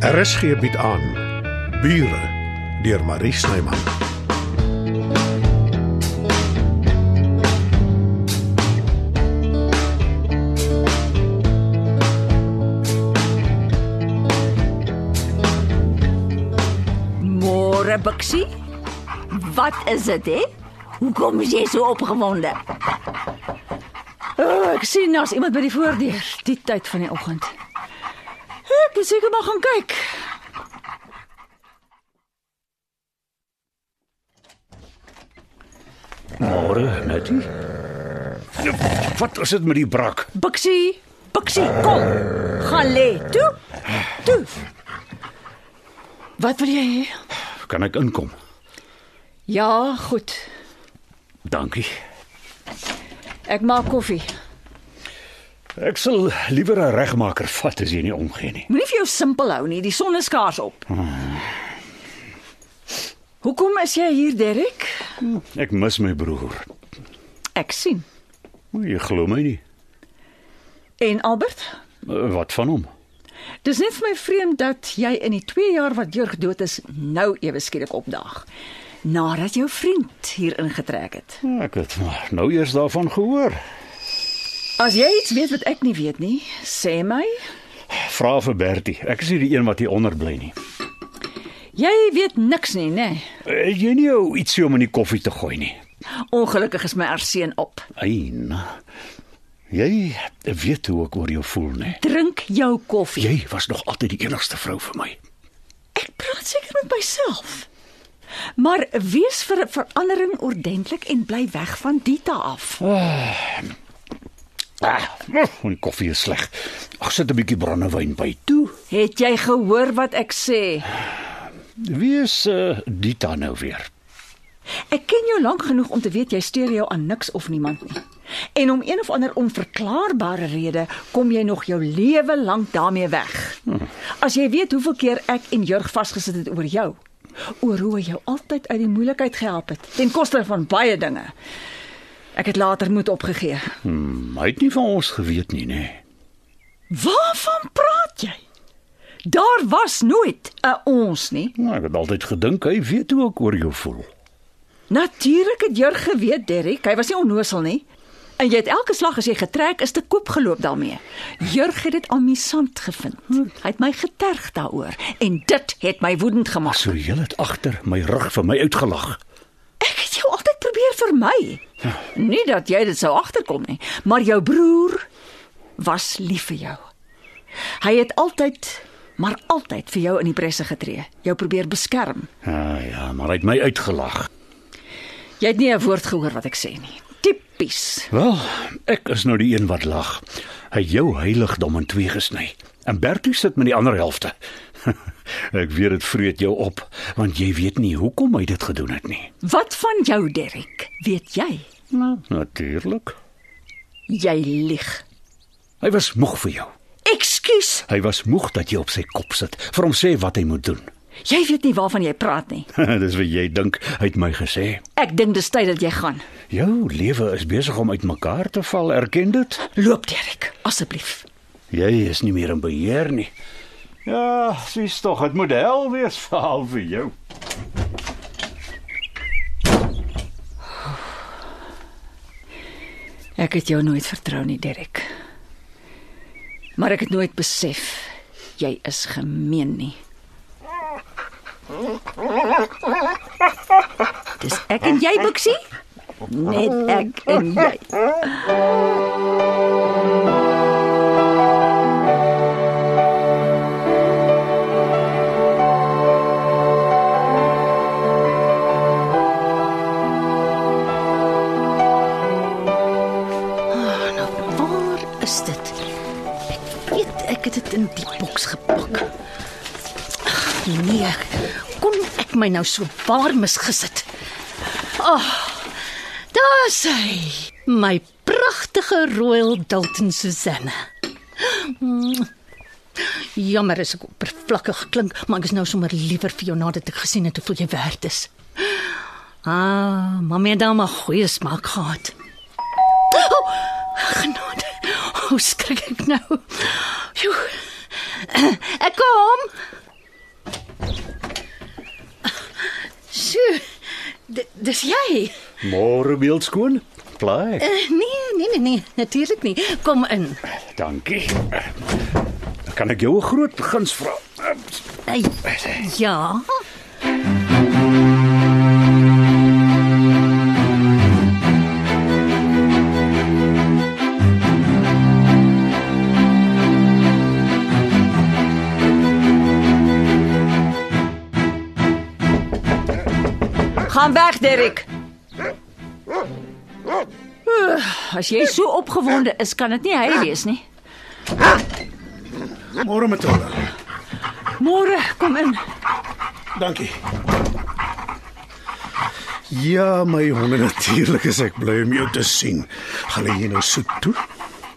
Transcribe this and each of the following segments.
RSG bied aan Bure deur Marie Snyman. Môre Bixie. Wat is dit hè? Hoekom is jy so opgewonde? Oh, ek sien daar's iemand by die voordeur, die tyd van die oggend. Moet seker maar gaan kyk. Môre, Nettie. Wat is dit met die brak? Bixie, Bixie, kom. Gaan lê. Toe. Toe. Wat wil jy hê? Kan ek inkom? Ja, goed. Dankie. Ek maak koffie. Ek sal liewer 'n regmaker vat as jy nie omgee nie. Moenie vir jou simpel hou nie, die son is skaars op. Hoekom is jy hier, Derek? Ek mis my broer. Ek sien. Maar Jy glo my nie. En Albert? Uh, Wat van hom? Dis net vir my vreemd dat jy in die 2 jaar wat Jurg dood is, nou ewe skielik opdaag. Nadat jou vriend hier ingetrek het. Ek het maar nou eers daarvan gehoor. As jy iets weet wat ek nie weet nie, sê my. Vra vir Bertie. Ek is nie die een wat hier onder bly nie. Jy weet niks nie, né? Het jy nie ou ietsie om in die koffie te gooi nie? Ongelukkig is my arseën op. Eien. Jy weet hoe ek oor jou voel, né? Drink jou koffie. Jy was nog altyd die enigste vrou vir my. Ek praat seker met myself. Maar wees vir verandering ordentlik en bly weg van Dita af. Ah, my koffie is sleg. Ag, sit 'n bietjie brandewyn by toe. Het jy gehoor wat ek sê? Wie is uh, Dita nou weer? Ek ken jou lank genoeg om te weet jy steur jou aan niks of niemand nie. En om een of ander onverklaarbare rede kom jy nog jou lewe lank daarmee weg. As jy weet hoeveel keer ek en Jurg vasgesit het oor jou, oor hoe jou altyd uit die moeilikheid gehelp het, ten koste van baie dinge. Ek het later moed opgegee. Hmm, hy het nie van ons geweet nie, nê. Waarvan praat jy? Daar was nooit 'n ons nie. Nou, ek het altyd gedink hy weet hoe ek oor jou voel. Natuurlik het Jurg geweet, Derrick, hy was nie onnosel nie. En jy het elke slag as jy getrek is te koop geloop daarmee. Jurg het dit amusant gevind. Hy het my geterg daaroor en dit het my woedend gemaak. So jy het agter my rug vir my uitgelag. Ek het jou altyd probeer vermy. Nie dat jy dit sou agterkom nie, maar jou broer was lief vir jou. Hy het altyd maar altyd vir jou in die presse getree, jou probeer beskerm. Ja, ja, maar hy het my uitgelag. Jy het nie 'n woord gehoor wat ek sê nie. Tipies. Wel, ek is nou die een wat lag. Hy jou heiligdom in twee gesny. En Bertie sit met die ander helfte. ek weet dit vreet jou op, want jy weet nie hoekom hy dit gedoen het nie. Wat van jou, Derrick? Weet jy? Nou, natuurlik. Jy lieg. Hy was moeg vir jou. Ekskuus. Hy was moeg dat jy op sy kop sit vir hom sê wat hy moet doen. Jy weet nie waarvan jy praat nie. Dis wat jy dink, hy het my gesê. Ek dink dis tyd dat jy gaan. Jou lewe is besig om uitmekaar te val, erken dit? Loop, Derrick, asseblief. Jy is nie meer in beheer nie. Ja, sies tog, dit moet hel wees veral vir jou. Ek het jou nooit vertrou nie, Derrick. Maar ek het nooit besef jy is gemeen nie. Dis ek en jy, Bixie? Net ek en jy. Is dit? Ek weet ek het dit in die boks gepak. Ag, Nee, kon ek my nou so waar misgesit? Ag, oh, daar's hy. My pragtige Royal Dalton Susanna. Mm. Jammer as ek oppervlakkig klink, maar ek is nou sommer liewer vir jou nadat ek gesien het hoeveel jy werd is. Ah, mamma het dan maar goeie smaak gehad. Oh, genade. Hoe skrik ek nou? Joe. Ek kom. Sjoe. Dis jy. Môre beeldskoon. Bly. Uh, eh, nee, nee, nee, nee, natuurlik nie. Kom in. Dankie. Kan ek jou 'n groot guns vra? Uh, ja. Gaan weg, Derek. As jy so opgewonde is, kan dit nie hy wees nie. Môre Matilda. Môre, kom in. Dankie. Ja, my honde natuurlik is ek bly om jou te sien. Gaan jy nou soet toe?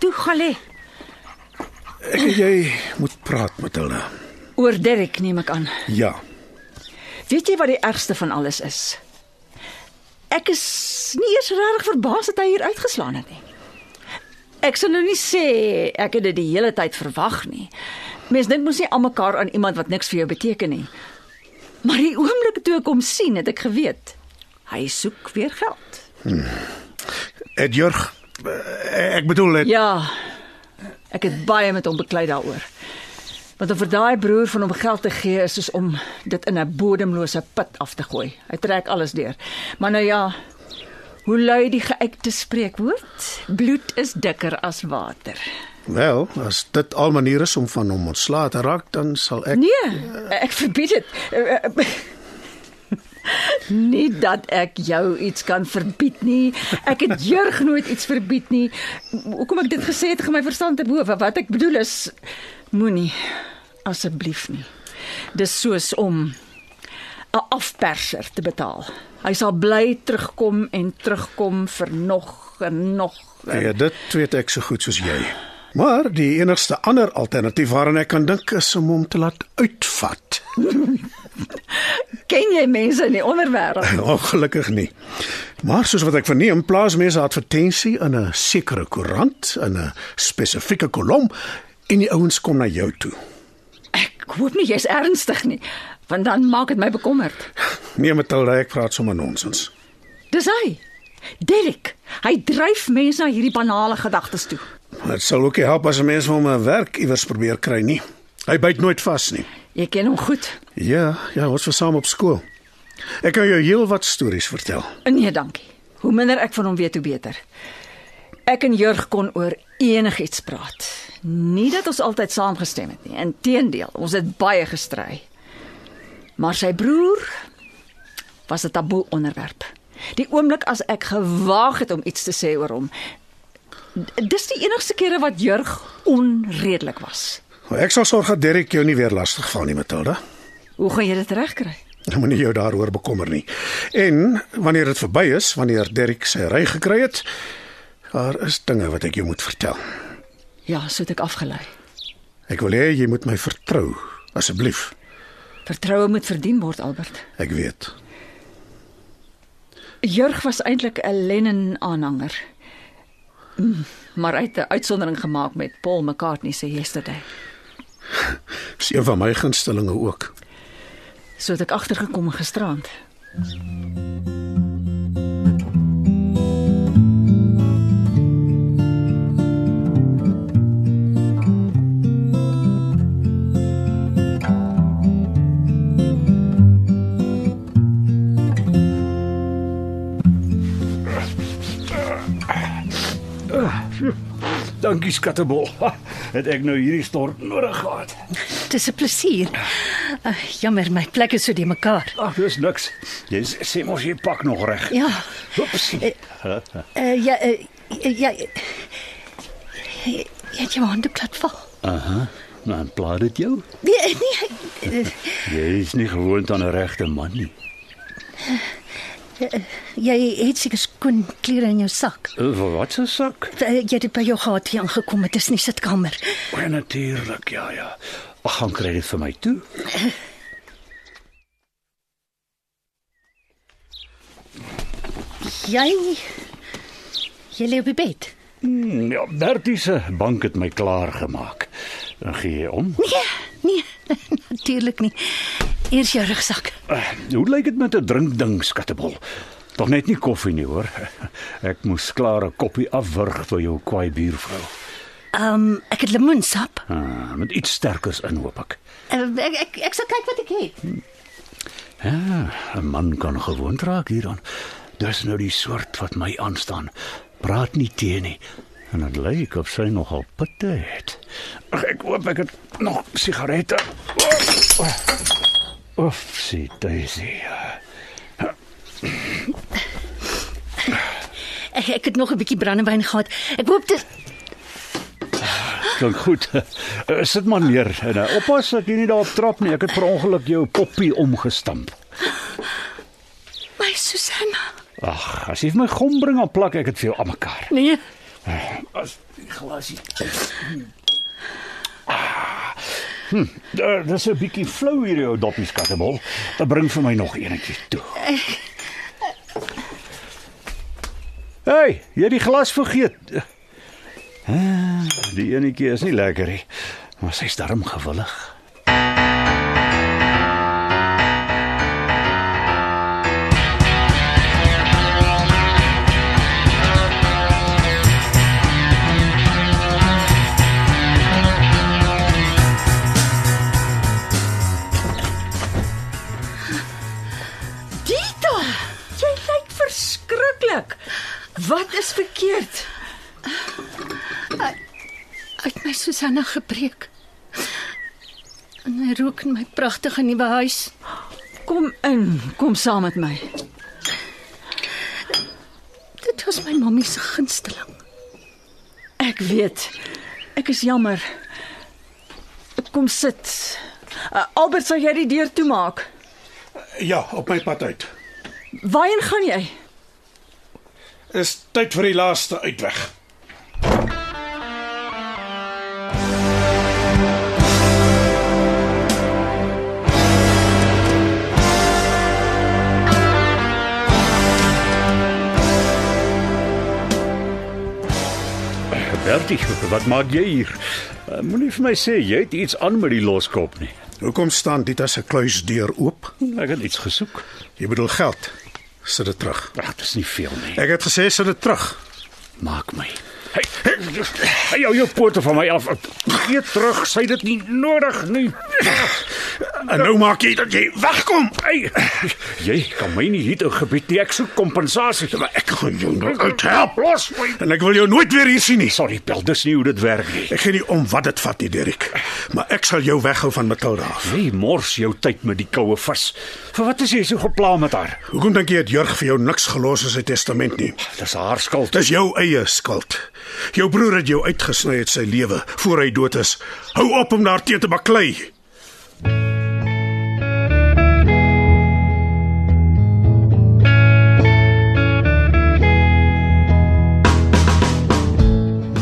Toe gaan lê. Ek en jy moet praat, Matilda. Oor Derek neem ek aan. Ja. Weet jy wat die ergste van alles is? Ek is nie eers regtig verbaas dat hy hier uitgeslaan het nie. Ek sal nou nie sê ek het dit die hele tyd verwag nie. Mens dink mos nie almekaar aan iemand wat niks vir jou beteken nie. Maar die oomblik toe ek hom sien, het ek geweet hy soek weer geld. Het Jurg eh, ek bedoel het Ja. Ek het baie met hom beklei daaroor. Want om vir daai broer van hom geld te gee is soos om dit in 'n bodemlose put af te gooi. Hy trek alles deur. Maar nou ja, hoe lui die geuite spreekwoord? Bloed is dikker as water. Wel, as dit al maniere is om van hom ontslae te raak, dan sal ek Nee, ek verbied dit. Nie dat ek jou iets kan verbied nie. Ek het Jurg nooit iets verbied nie. Hoekom ek dit gesê het, gaan my verstand te bowe. Wat ek bedoel is moenie asseblief nie. Dis soos om 'n afperser te betaal. Hy sal bly terugkom en terugkom vir nog en nog. Ja, dit weet ek so goed soos jy. Maar die enigste ander alternatief waaraan ek kan dink is om hom te laat uitvat. Ken jy mense in die onderwêreld? Ongelukkig nie. Maar soos wat ek verneem, plaas mense advertensie in 'n sekere koerant in 'n spesifieke kolom en die ouens kom na jou toe. Ek hoop nie jy's ernstig nie, want dan maak dit my bekommerd. Nee, Matilda, ek praat sommer nonsens. Dis hy. Derek, hy dryf mense na hierdie banale gedagtes toe. Dit sal ook help as 'n mens hom 'n werk iewers probeer kry nie. Hy byt nooit vas nie. Jy ken hom goed. Ja, ja, ons was saam op skool. Ek kan jou heelwat stories vertel. Nee, dankie. Hoe minder ek van hom weet, hoe beter. Ek en Jurg kon oor enigiets praat. Nie dat ons altyd saamgestem het nie. Inteendeel, ons het baie gestry. Maar sy broer was 'n taboe onderwerp. Die oomblik as ek gewaag het om iets te sê oor hom, dis die enigste kere wat Jurg onredelik was. Maar ek sal sorg dat Derek jou nie weer lastig val nie, Matilda. Hoe gaan jy dit regkry? Jy moenie jou daaroor bekommer nie. En wanneer dit verby is, wanneer Derek sy ry gekry het, daar is dinge wat ek jou moet vertel. Ja, so het ek afgelei. Ek wil hê jy moet my vertrou, asseblief. Vertroue moet verdien word, Albert. Ek weet. Jurg was eintlik 'n Lennon-aanhanger. Mm, Maar hy het 'n uitsondering gemaak met Paul McCartney se Yesterday. Dis een van my gunstelinge ook. So het ek agtergekom gisterand. Dankie skattebol. Het ek nou hierdie stort nodig gehad. Dis 'n plesier. Uh, jammer, my plek is so die mekaar. Ag, dis niks. Jy sê mos jy pak nog reg. Ja. Oeps. Uh, ja, uh, ja. Jy het jou hande plat val. Aha. Nou, plaat dit jou? Nee, nee. Uh, Jy is nie gewoond aan 'n regte man nie. Jy het seker skoon klere in jou sak. Uh, wat se sak? Uh, jy het dit by jou gehad hier aangekom. Dit is nie sitkamer. O, ja, natuurlik, ja, ja. Ag, gaan kry dit vir my toe. Jy jy lê op die bed. Hmm, ja, Bertie se bank het my klaar gemaak. Dan gee jy om. Nee, nee, natuurlik nie. Eers jou rugsak. Uh, hoe lyk dit met 'n drinkding, skattebol? Tog net nie koffie nie, hoor. Ek moes klaar 'n koppie afwurg vir jou kwaai buurvrou. Ehm um, ek het lemoensap. Ah, met iets sterkers in, hoop ek. Uh, ek, ek ek sal kyk wat ek het. Ja, 'n man kan gewoond raak hieraan. Dis nou die soort wat my aanstaan. Praat nie teen nie. En dit lyk of sy nogal pitte het. Ag, ek hoop ek het nog sigarette. Of sien Daisy. Ek, ek het nog 'n bietjie brandewyn gehad. Ek hoop dit Klink goed. Uh, sit maar neer en uh, oppas dat jy nie daarop trap nie. Ek het per ongeluk jou poppie omgestamp. my Susanna. Ag, as jy vir my gom bring dan plak ek dit vir jou aan mekaar. Nee, As die glasie. Hm, daar dis 'n bietjie flou hier jou doppie skattebol. Dat bring vir my nog eenetjie toe. Hey, jy het die glas vergeet. Ah, die enetjie is nie lekker nie, maar sy's darm gewillig. Verkeerd? uit my Susanna gebreek. En hy rook in my pragtige nuwe huis. Kom in, kom saam met my. Dit was my mammie se gunsteling. Ek weet. Ek is jammer. Kom sit. Uh, Albert, sal jy die deur toemaak? Ja, op my pad uit. Waarheen gaan jy? Is tyd vir die laaste uitweg. Bertie, wat maak jy hier? Uh, Moenie vir my sê jy het iets aan met die loskop nie. Hoekom staan Dita se kluisdeur oop? Ek het iets gesoek. Jy bedoel geld. Sit dit terug. Ag, dis nie veel nie. Ek het gesê sit dit terug. Maak my. Hey, hey, hey jou jou pote van my af. Gee terug, sy dit nie nodig nie. En nou maak jy dat jy wegkom. Hey, jy kan my nie hier in gebied nie. Ek soek kompensasie. Maar ek gaan jou nou uithelp. Los my. En ek wil jou nooit weer hier sien nie. Sorry, Pel, dis nie hoe dit werk nie. Ek gee nie om wat dit vat nie, Derek. Maar ek sal jou weghou van Matilda af. Jy mors jou tyd met die koue vis. Vir wat is jy so gepla met haar? Hoekom dink jy het Jurg vir jou niks gelos in sy testament nie? Dis haar skuld. Dis jou eie skuld. Jou broer het jou uitgesny uit sy lewe voor hy dood is. Hou op om daarteenoor te baklei.